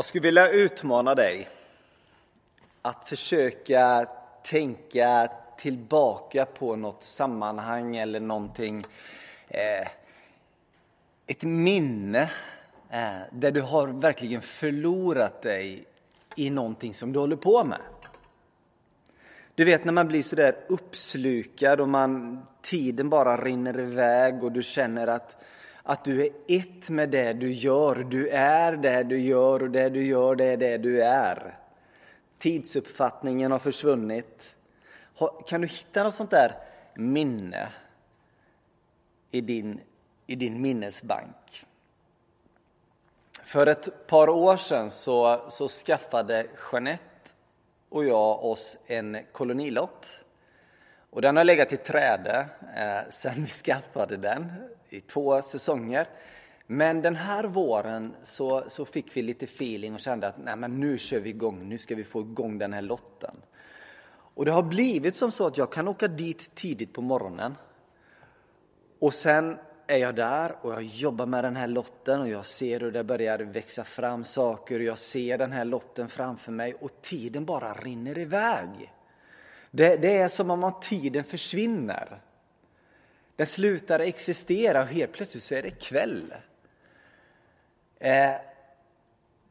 Jag skulle vilja utmana dig att försöka tänka tillbaka på något sammanhang eller någonting, eh, ett minne eh, där du har verkligen förlorat dig i någonting som du håller på med. Du vet när man blir så där uppslukad och man, tiden bara rinner iväg och du känner att att du är ett med det du gör. Du är det du gör och det du gör det är det du är. Tidsuppfattningen har försvunnit. Kan du hitta något sånt där minne i din, i din minnesbank? För ett par år sedan så, så skaffade Jeanette och jag oss en kolonilott. Och den har legat i träde eh, sedan vi skaffade den i två säsonger. Men den här våren så, så fick vi lite feeling och kände att Nej, men nu kör vi igång, nu ska vi få igång den här lotten. Och det har blivit som så att jag kan åka dit tidigt på morgonen. Och sen är jag där och jag jobbar med den här lotten och jag ser hur det börjar växa fram saker och jag ser den här lotten framför mig och tiden bara rinner iväg. Det, det är som om tiden försvinner. Den slutar existera och helt plötsligt så är det kväll. Eh,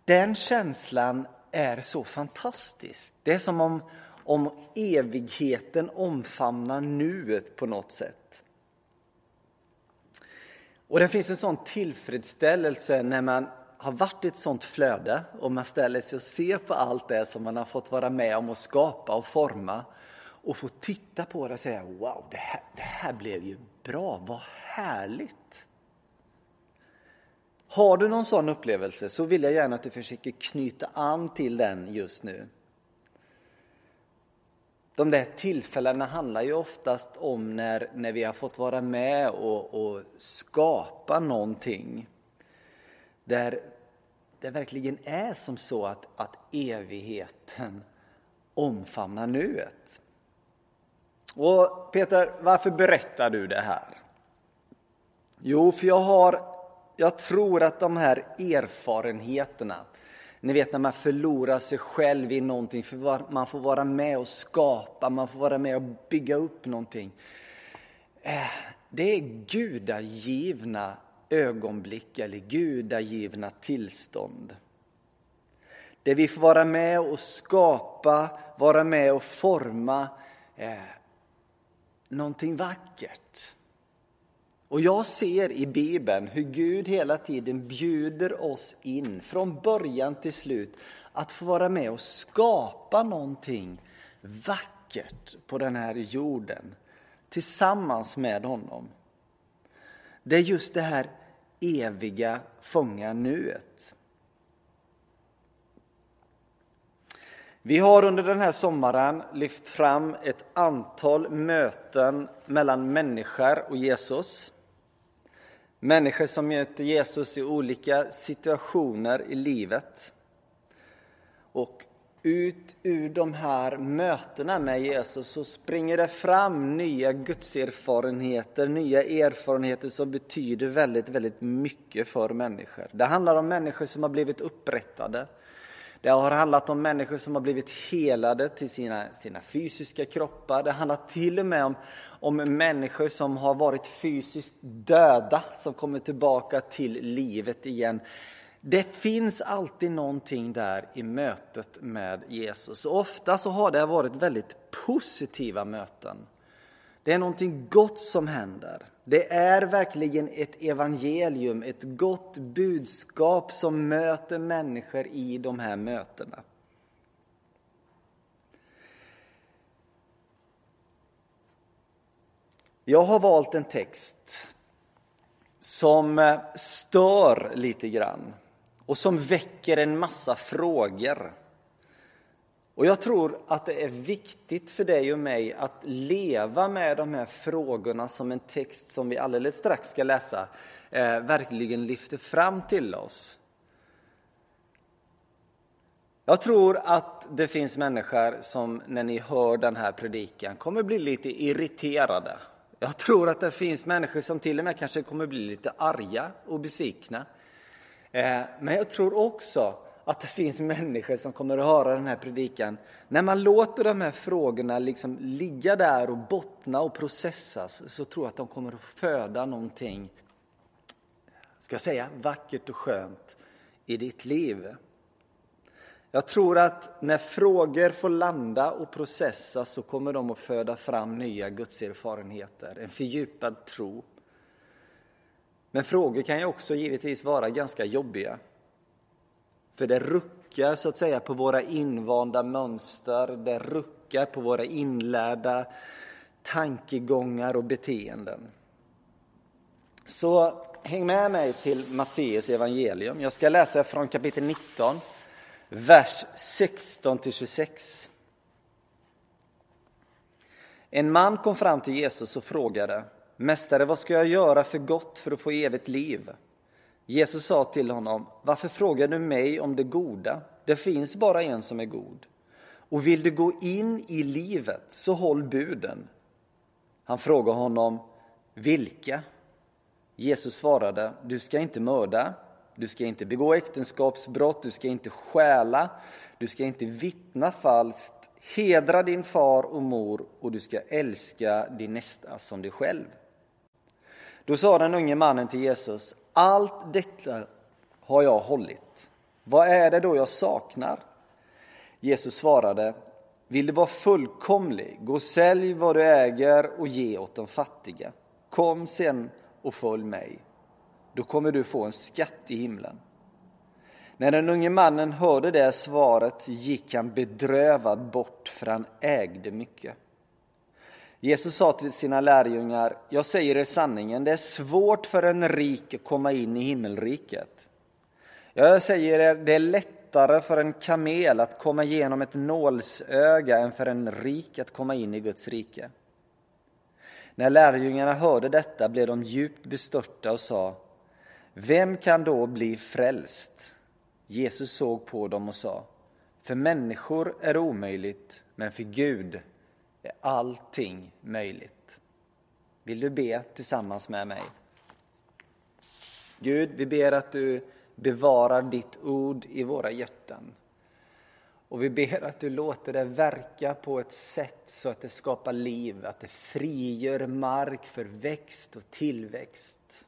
den känslan är så fantastisk. Det är som om, om evigheten omfamnar nuet på något sätt. Och det finns en sån tillfredsställelse när man har varit i ett sånt flöde och man ställer sig och ser på allt det som man har fått vara med om att skapa och forma och få titta på det och säga wow, det här, det här blev ju bra, vad härligt. Har du någon sån upplevelse så vill jag gärna att du försöker knyta an till den just nu. De där tillfällena handlar ju oftast om när, när vi har fått vara med och, och skapa någonting. Där det verkligen är som så att, att evigheten omfamnar nuet. Och Peter, varför berättar du det här? Jo, för jag har, jag tror att de här erfarenheterna, ni vet när man förlorar sig själv i någonting, för man får vara med och skapa, man får vara med och bygga upp någonting. Eh, det är gudagivna ögonblick eller gudagivna tillstånd. Där vi får vara med och skapa, vara med och forma eh, någonting vackert. Och jag ser i Bibeln hur Gud hela tiden bjuder oss in, från början till slut, att få vara med och skapa någonting vackert på den här jorden tillsammans med honom. Det är just det här eviga fånga nuet. Vi har under den här sommaren lyft fram ett antal möten mellan människor och Jesus. Människor som möter Jesus i olika situationer i livet. Och ut ur de här mötena med Jesus så springer det fram nya gudserfarenheter, nya erfarenheter som betyder väldigt, väldigt mycket för människor. Det handlar om människor som har blivit upprättade. Det har handlat om människor som har blivit helade till sina, sina fysiska kroppar. Det handlar till och med om, om människor som har varit fysiskt döda, som kommer tillbaka till livet igen. Det finns alltid någonting där i mötet med Jesus. Ofta så har det varit väldigt positiva möten. Det är någonting gott som händer. Det är verkligen ett evangelium, ett gott budskap som möter människor i de här mötena. Jag har valt en text som eh, stör lite grann och som väcker en massa frågor. Och jag tror att det är viktigt för dig och mig att leva med de här frågorna som en text som vi alldeles strax ska läsa eh, verkligen lyfter fram till oss. Jag tror att det finns människor som när ni hör den här predikan kommer bli lite irriterade. Jag tror att det finns människor som till och med kanske kommer bli lite arga och besvikna. Eh, men jag tror också att det finns människor som kommer att höra den här predikan. När man låter de här frågorna liksom ligga där och bottna och processas så tror jag att de kommer att föda någonting, ska jag säga, vackert och skönt i ditt liv. Jag tror att när frågor får landa och processas så kommer de att föda fram nya gudserfarenheter, en fördjupad tro. Men frågor kan ju också givetvis vara ganska jobbiga. För det ruckar så att säga på våra invanda mönster, det ruckar på våra inlärda tankegångar och beteenden. Så häng med mig till Matteus evangelium. Jag ska läsa från kapitel 19, vers 16 till 26. En man kom fram till Jesus och frågade Mästare, vad ska jag göra för gott för att få evigt liv? Jesus sa till honom, varför frågar du mig om det goda? Det finns bara en som är god. Och vill du gå in i livet, så håll buden. Han frågade honom, vilka? Jesus svarade, du ska inte mörda, du ska inte begå äktenskapsbrott, du ska inte stjäla, du ska inte vittna falskt, hedra din far och mor och du ska älska din nästa som dig själv. Då sa den unge mannen till Jesus, allt detta har jag hållit. Vad är det då jag saknar? Jesus svarade, vill du vara fullkomlig, gå och sälj vad du äger och ge åt de fattiga. Kom sen och följ mig. Då kommer du få en skatt i himlen. När den unge mannen hörde det svaret gick han bedrövad bort, för han ägde mycket. Jesus sa till sina lärjungar, jag säger er sanningen, det är svårt för en rik att komma in i himmelriket. Jag säger er, det är lättare för en kamel att komma igenom ett nålsöga än för en rik att komma in i Guds rike. När lärjungarna hörde detta blev de djupt bestörta och sa, vem kan då bli frälst? Jesus såg på dem och sa, för människor är det omöjligt, men för Gud är allting möjligt. Vill du be tillsammans med mig? Gud, vi ber att du bevarar ditt ord i våra hjärtan. Och vi ber att du låter det verka på ett sätt så att det skapar liv, att det frigör mark för växt och tillväxt.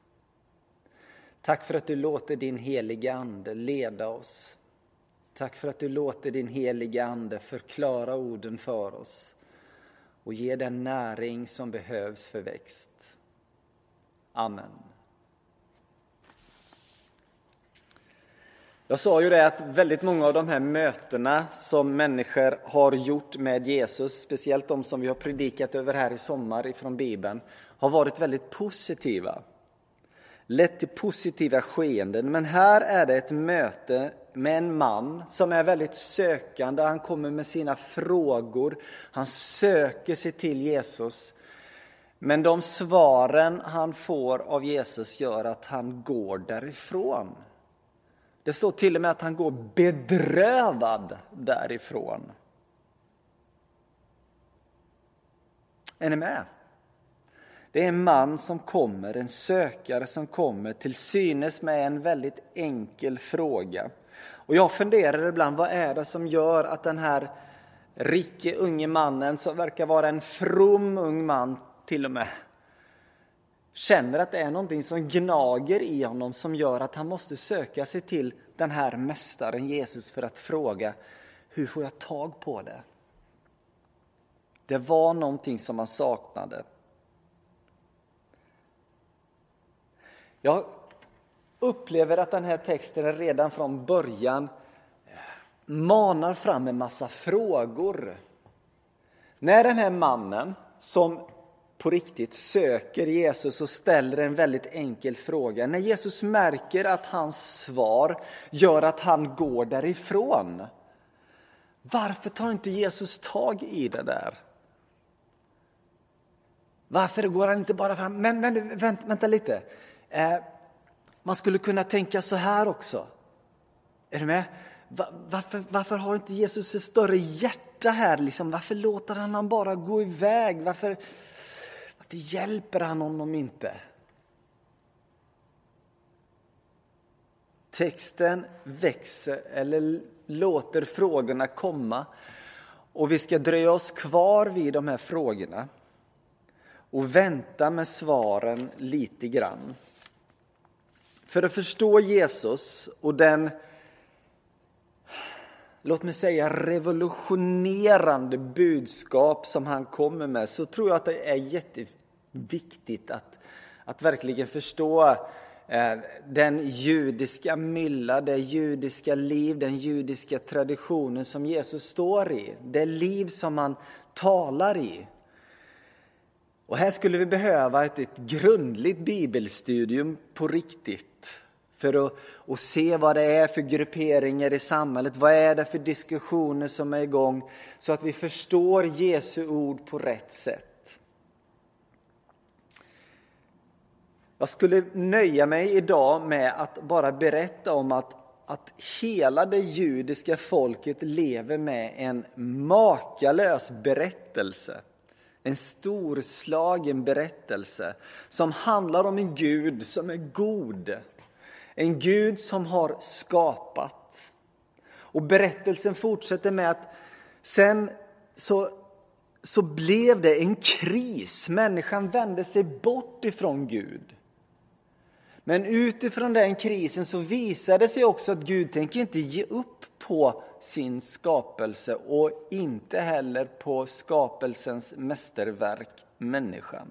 Tack för att du låter din heliga Ande leda oss. Tack för att du låter din heliga Ande förklara orden för oss och ge den näring som behövs för växt. Amen. Jag sa ju det att väldigt många av de här mötena som människor har gjort med Jesus, speciellt de som vi har predikat över här i sommar ifrån Bibeln, har varit väldigt positiva. Lett till positiva skeenden. Men här är det ett möte med en man som är väldigt sökande. Han kommer med sina frågor. Han söker sig till Jesus. Men de svaren han får av Jesus gör att han går därifrån. Det står till och med att han går bedrövad därifrån. Är ni med? Det är en man som kommer, en sökare som kommer till synes med en väldigt enkel fråga. Och jag funderar ibland, vad är det som gör att den här rike unge mannen, som verkar vara en from ung man till och med, känner att det är någonting som gnager i honom som gör att han måste söka sig till den här mästaren Jesus för att fråga, hur får jag tag på det? Det var någonting som han saknade. Jag upplever att den här texten redan från början eh, manar fram en massa frågor. När den här mannen som på riktigt söker Jesus och ställer en väldigt enkel fråga. När Jesus märker att hans svar gör att han går därifrån. Varför tar inte Jesus tag i det där? Varför går han inte bara fram? Men, men vänta, vänta lite. Eh, man skulle kunna tänka så här också. Är du med? Varför, varför har inte Jesus ett större hjärta här? Liksom? Varför låter han honom bara gå iväg? Varför, varför hjälper han honom inte? Texten växer, eller låter frågorna komma. Och vi ska dröja oss kvar vid de här frågorna och vänta med svaren lite grann. För att förstå Jesus och den, låt mig säga revolutionerande budskap som han kommer med så tror jag att det är jätteviktigt att, att verkligen förstå eh, den judiska mylla, det judiska liv, den judiska traditionen som Jesus står i. Det liv som han talar i. Och här skulle vi behöva ett, ett grundligt bibelstudium på riktigt för att, att se vad det är för grupperingar i samhället, vad är det för diskussioner som är igång så att vi förstår Jesu ord på rätt sätt. Jag skulle nöja mig idag med att bara berätta om att, att hela det judiska folket lever med en makalös berättelse en storslagen berättelse som handlar om en Gud som är god. En Gud som har skapat. Och berättelsen fortsätter med att sen så, så blev det en kris. Människan vände sig bort ifrån Gud. Men utifrån den krisen så visade det sig också att Gud tänker inte ge upp på sin skapelse och inte heller på skapelsens mästerverk, människan.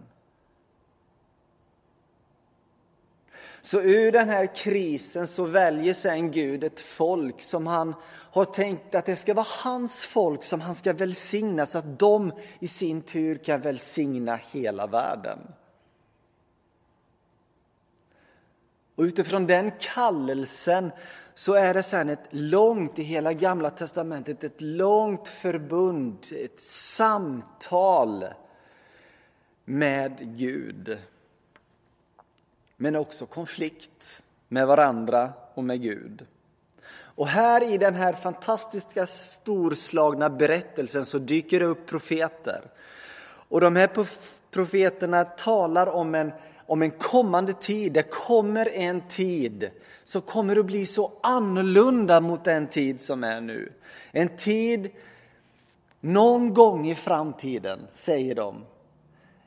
Så ur den här krisen så väljer sen Gud ett folk som han har tänkt att det ska vara hans folk som han ska välsigna så att de i sin tur kan välsigna hela världen. Och utifrån den kallelsen så är det sen ett långt, i hela gamla testamentet, ett långt förbund, ett samtal med Gud. Men också konflikt med varandra och med Gud. Och här i den här fantastiska storslagna berättelsen så dyker det upp profeter. Och de här profeterna talar om en om en kommande tid. Det kommer en tid som kommer att bli så annorlunda mot den tid som är nu. En tid någon gång i framtiden, säger de.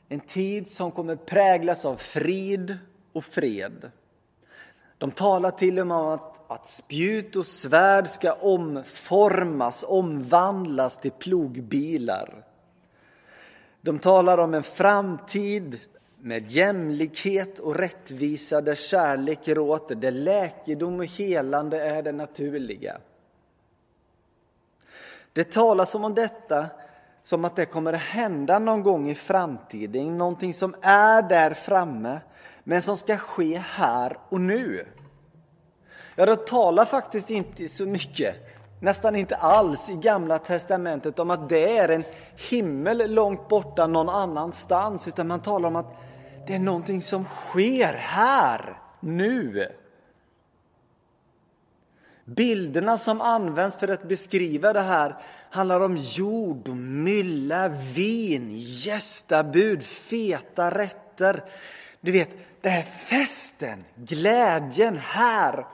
En tid som kommer präglas av frid och fred. De talar till och med om att, att spjut och svärd ska omformas, omvandlas till plogbilar. De talar om en framtid med jämlikhet och rättvisa där kärlek råder, där läkedom och helande är det naturliga. Det talas om detta som att det kommer att hända någon gång i framtiden, någonting som är där framme, men som ska ske här och nu. Ja, det talar faktiskt inte så mycket, nästan inte alls i Gamla Testamentet om att det är en himmel långt borta någon annanstans, utan man talar om att det är någonting som sker här, nu. Bilderna som används för att beskriva det här handlar om jord, mylla, vin, gästabud, feta rätter. Du vet, det här festen, glädjen här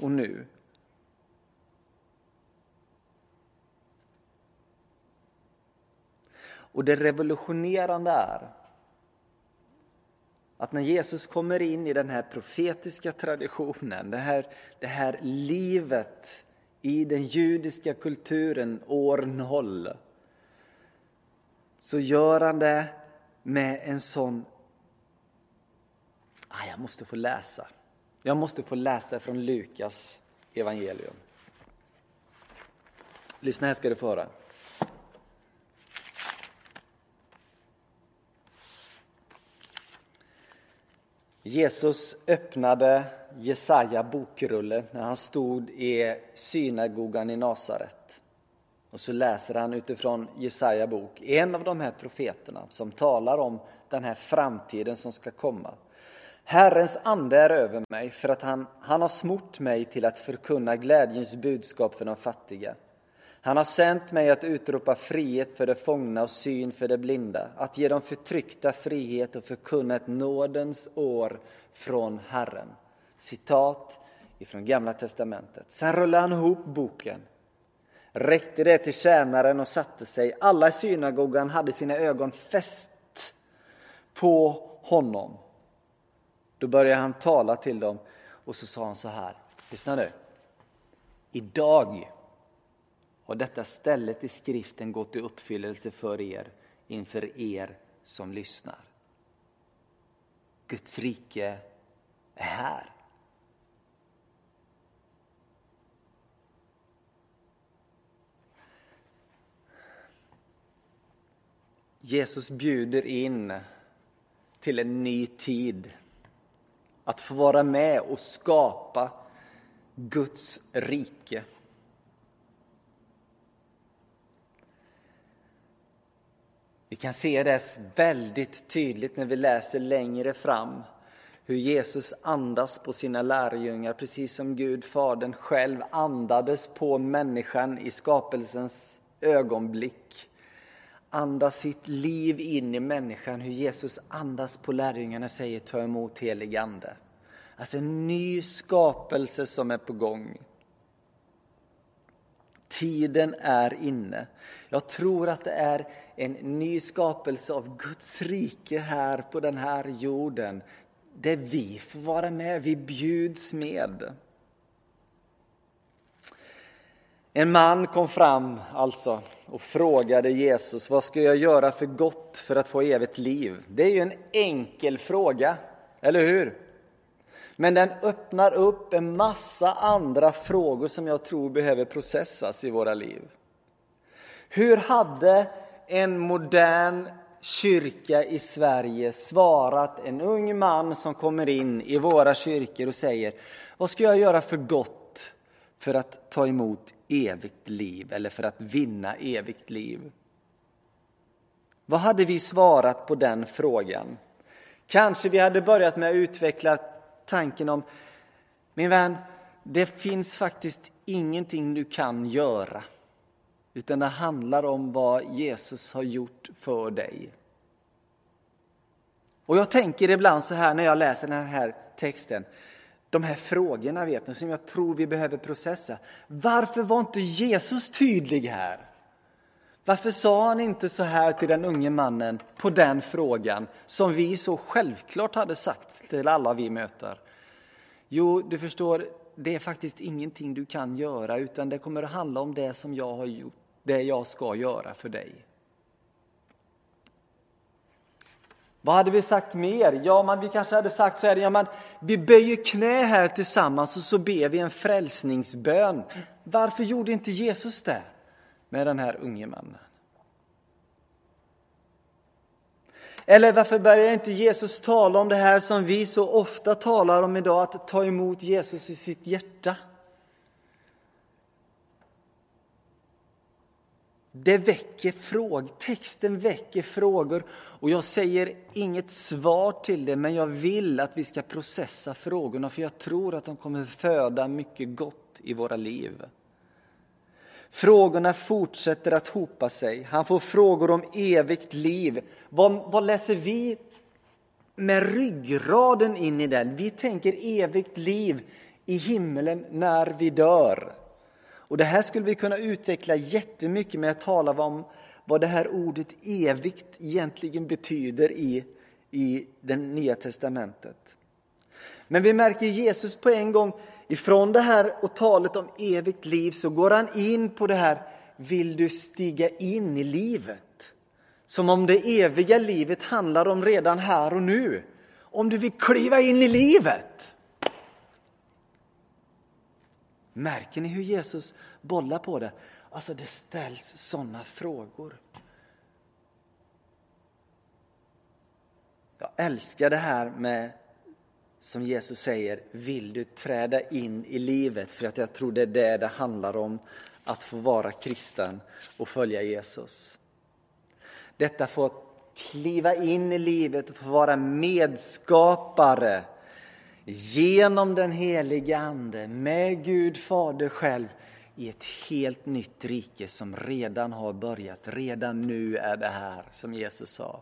och nu. Och det revolutionerande är att när Jesus kommer in i den här profetiska traditionen, det här, det här livet i den judiska kulturen år noll, så gör han det med en sån... Ah, jag måste få läsa. Jag måste få läsa från Lukas evangelium. Lyssna, här ska du få höra. Jesus öppnade Jesaja bokrulle när han stod i synagogan i Nasaret. Och så läser han utifrån Jesaja bok, en av de här profeterna som talar om den här framtiden som ska komma. Herrens ande är över mig för att han, han har smort mig till att förkunna glädjens budskap för de fattiga. Han har sänt mig att utropa frihet för de fångna och syn för de blinda, att ge de förtryckta frihet och förkunna ett nådens år från Herren. Citat ifrån Gamla testamentet. Sen rullade han ihop boken, räckte det till tjänaren och satte sig. Alla i synagogan hade sina ögon fäst på honom. Då började han tala till dem och så sa han så här, lyssna nu. Idag har detta stället i skriften gått i uppfyllelse för er inför er som lyssnar. Guds rike är här. Jesus bjuder in till en ny tid. Att få vara med och skapa Guds rike. Vi kan se det väldigt tydligt när vi läser längre fram hur Jesus andas på sina lärjungar precis som Gud Fadern själv andades på människan i skapelsens ögonblick. Andas sitt liv in i människan, hur Jesus andas på lärjungarna och säger ta emot helig ande. Alltså en ny skapelse som är på gång. Tiden är inne. Jag tror att det är en ny skapelse av Guds rike här på den här jorden. Där vi får vara med, vi bjuds med. En man kom fram alltså och frågade Jesus, vad ska jag göra för gott för att få evigt liv? Det är ju en enkel fråga, eller hur? Men den öppnar upp en massa andra frågor som jag tror behöver processas i våra liv. Hur hade en modern kyrka i Sverige svarat en ung man som kommer in i våra kyrkor och säger Vad ska jag göra för gott för att ta emot evigt liv eller för att vinna evigt liv? Vad hade vi svarat på den frågan? Kanske vi hade börjat med att utveckla tanken om Min vän, det finns faktiskt ingenting du kan göra utan det handlar om vad Jesus har gjort för dig. Och jag tänker ibland så här när jag läser den här texten, de här frågorna vet ni, som jag tror vi behöver processa. Varför var inte Jesus tydlig här? Varför sa han inte så här till den unge mannen på den frågan som vi så självklart hade sagt till alla vi möter? Jo, du förstår, det är faktiskt ingenting du kan göra utan det kommer att handla om det som jag har gjort, det jag ska göra för dig. Vad hade vi sagt mer? Ja, men vi kanske hade sagt så här, ja, men vi böjer knä här tillsammans och så ber vi en frälsningsbön. Varför gjorde inte Jesus det med den här unge mannen? Eller varför börjar inte Jesus tala om det här som vi så ofta talar om idag, att ta emot Jesus i sitt hjärta? Det väcker frågor, texten väcker frågor och jag säger inget svar till det men jag vill att vi ska processa frågorna för jag tror att de kommer föda mycket gott i våra liv. Frågorna fortsätter att hopa sig. Han får frågor om evigt liv. Vad, vad läser vi med ryggraden in i den? Vi tänker evigt liv i himmelen när vi dör. Och Det här skulle vi kunna utveckla jättemycket med att tala om vad det här ordet evigt egentligen betyder i, i det nya testamentet. Men vi märker Jesus på en gång, ifrån det här och talet om evigt liv så går han in på det här, vill du stiga in i livet? Som om det eviga livet handlar om redan här och nu. Om du vill kliva in i livet. Märker ni hur Jesus bollar på det? Alltså det ställs sådana frågor. Jag älskar det här med som Jesus säger, vill du träda in i livet? För att jag tror det är det det handlar om, att få vara kristen och följa Jesus. Detta får kliva in i livet och få vara medskapare genom den helige Ande, med Gud Fader själv, i ett helt nytt rike som redan har börjat. Redan nu är det här, som Jesus sa.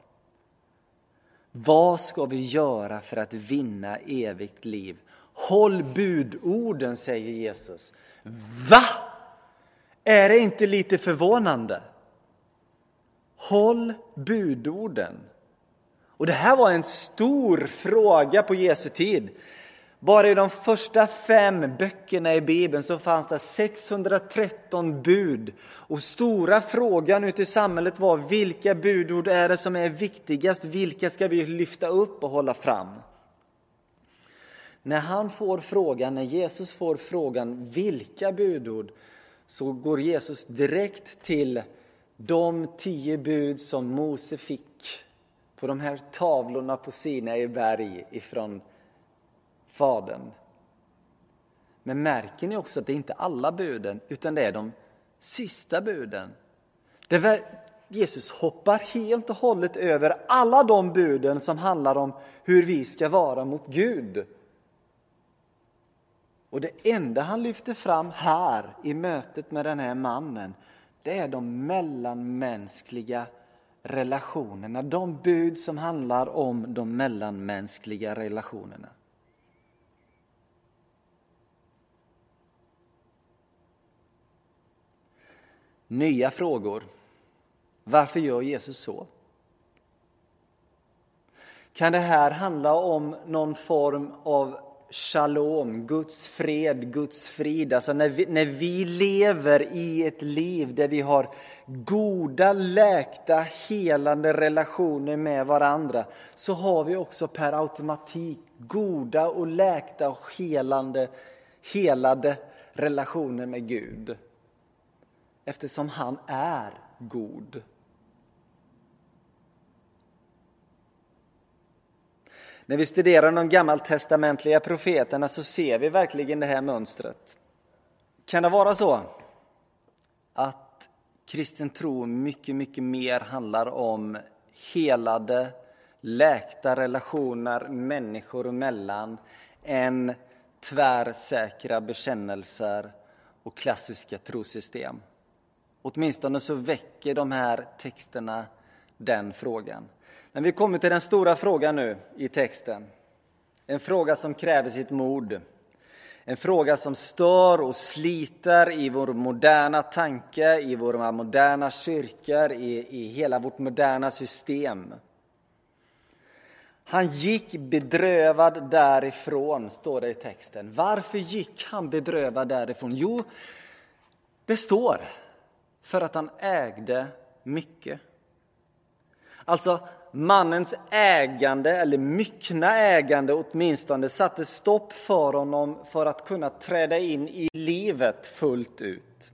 Vad ska vi göra för att vinna evigt liv? Håll budorden, säger Jesus. Va? Är det inte lite förvånande? Håll budorden. Och det här var en stor fråga på Jesu tid. Bara i de första fem böckerna i Bibeln så fanns det 613 bud. Och stora frågan ute i samhället var vilka budord är det som är viktigast? Vilka ska vi lyfta upp och hålla fram? När han får frågan, när Jesus får frågan vilka budord så går Jesus direkt till de tio bud som Mose fick på de här tavlorna på Sinai berg ifrån Fadern. Men märker ni också att det är inte alla buden, utan det är de sista buden. Där Jesus hoppar helt och hållet över alla de buden som handlar om hur vi ska vara mot Gud. Och det enda han lyfter fram här i mötet med den här mannen, det är de mellanmänskliga relationerna. De bud som handlar om de mellanmänskliga relationerna. Nya frågor. Varför gör Jesus så? Kan det här handla om någon form av shalom, Guds fred, Guds frid. Alltså när vi, när vi lever i ett liv där vi har goda, läkta, helande relationer med varandra så har vi också per automatik goda och läkta och helande, helade relationer med Gud. Eftersom han är god. När vi studerar de gammaltestamentliga profeterna så ser vi verkligen det här mönstret. Kan det vara så att kristen tro mycket, mycket mer handlar om helade, läkta relationer människor emellan än tvärsäkra bekännelser och klassiska trosystem? Åtminstone så väcker de här texterna den frågan. Men vi kommer till den stora frågan nu i texten. En fråga som kräver sitt mod. En fråga som stör och sliter i vår moderna tanke, i våra moderna kyrkor, i, i hela vårt moderna system. Han gick bedrövad därifrån, står det i texten. Varför gick han bedrövad därifrån? Jo, det står för att han ägde mycket. Alltså, mannens ägande, eller myckna ägande åtminstone, satte stopp för honom för att kunna träda in i livet fullt ut.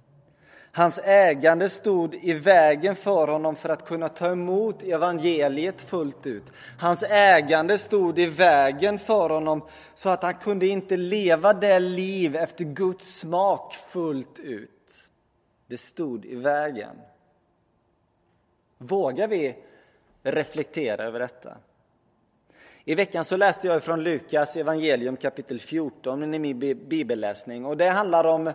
Hans ägande stod i vägen för honom för att kunna ta emot evangeliet fullt ut. Hans ägande stod i vägen för honom så att han kunde inte leva det liv efter Guds smak fullt ut. Det stod i vägen. Vågar vi reflektera över detta. I veckan så läste jag från Lukas evangelium kapitel 14 i min bibelläsning och det handlar om eh,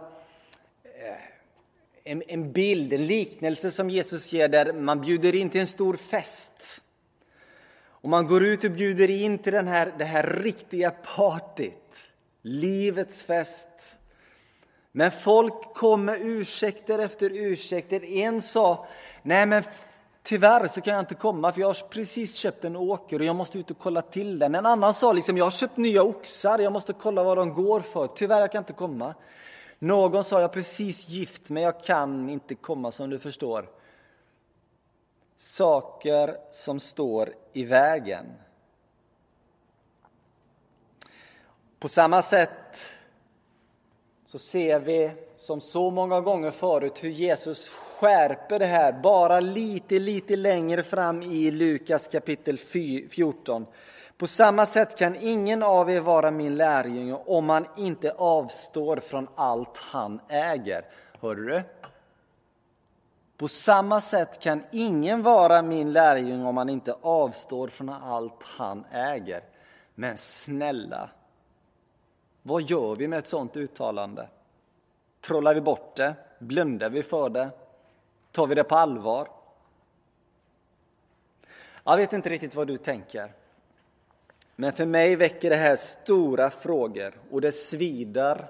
en, en bild, en liknelse som Jesus ger där man bjuder in till en stor fest. Och man går ut och bjuder in till den här, det här riktiga partyt, livets fest. Men folk kom med ursäkter efter ursäkter. En sa, nej men Tyvärr så kan jag inte komma för jag har precis köpt en åker och jag måste ut och kolla till den. En annan sa liksom, jag har köpt nya oxar, jag måste kolla vad de går för. Tyvärr, jag kan inte komma. Någon sa, jag har precis gift men jag kan inte komma som du förstår. Saker som står i vägen. På samma sätt så ser vi som så många gånger förut hur Jesus skärper det här bara lite, lite längre fram i Lukas kapitel 14. På samma sätt kan ingen av er vara min lärjunge om han inte avstår från allt han äger. Hör du? På samma sätt kan ingen vara min lärjunge om han inte avstår från allt han äger. Men snälla, vad gör vi med ett sådant uttalande? Trollar vi bort det? Blundar vi för det? Tar vi det på allvar? Jag vet inte riktigt vad du tänker. Men för mig väcker det här stora frågor och det svider.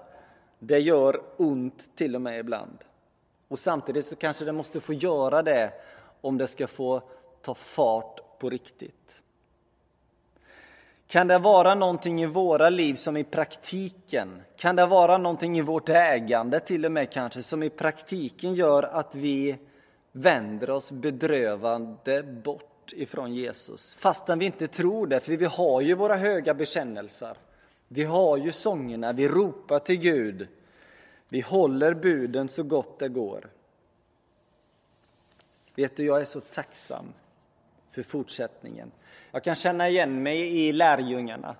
Det gör ont till och med ibland. Och samtidigt så kanske det måste få göra det om det ska få ta fart på riktigt. Kan det vara någonting i våra liv som i praktiken, kan det vara någonting i vårt ägande till och med kanske, som i praktiken gör att vi vänder oss bedrövande bort ifrån Jesus. Fastän vi inte tror det, för vi har ju våra höga bekännelser. Vi har ju sångerna, vi ropar till Gud. Vi håller buden så gott det går. Vet du, jag är så tacksam för fortsättningen. Jag kan känna igen mig i lärjungarna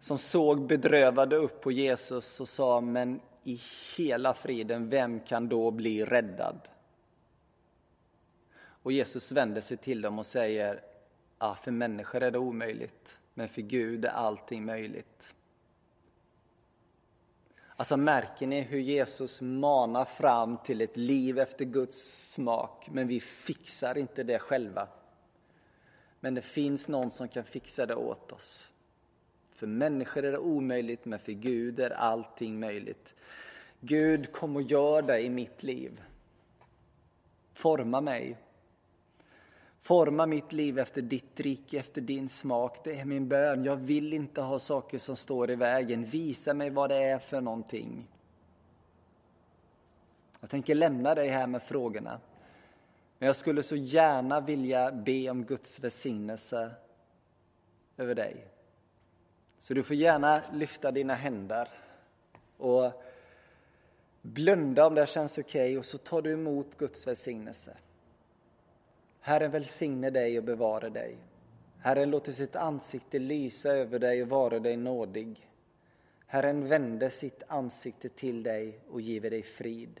som såg bedrövade upp på Jesus och sa, men i hela friden, vem kan då bli räddad? Och Jesus vänder sig till dem och säger, ja, för människor är det omöjligt, men för Gud är allting möjligt. Alltså märker ni hur Jesus manar fram till ett liv efter Guds smak, men vi fixar inte det själva. Men det finns någon som kan fixa det åt oss. För människor är det omöjligt, men för Gud är allting möjligt. Gud, kom och gör det i mitt liv. Forma mig. Forma mitt liv efter ditt rike, efter din smak. Det är min bön. Jag vill inte ha saker som står i vägen. Visa mig vad det är för någonting. Jag tänker lämna dig här med frågorna. Men jag skulle så gärna vilja be om Guds välsignelse över dig. Så du får gärna lyfta dina händer och blunda om det känns okej okay, och så tar du emot Guds välsignelse. Herren välsigne dig och bevara dig. Herren låter sitt ansikte lysa över dig och vara dig nådig. Herren vände sitt ansikte till dig och giver dig frid.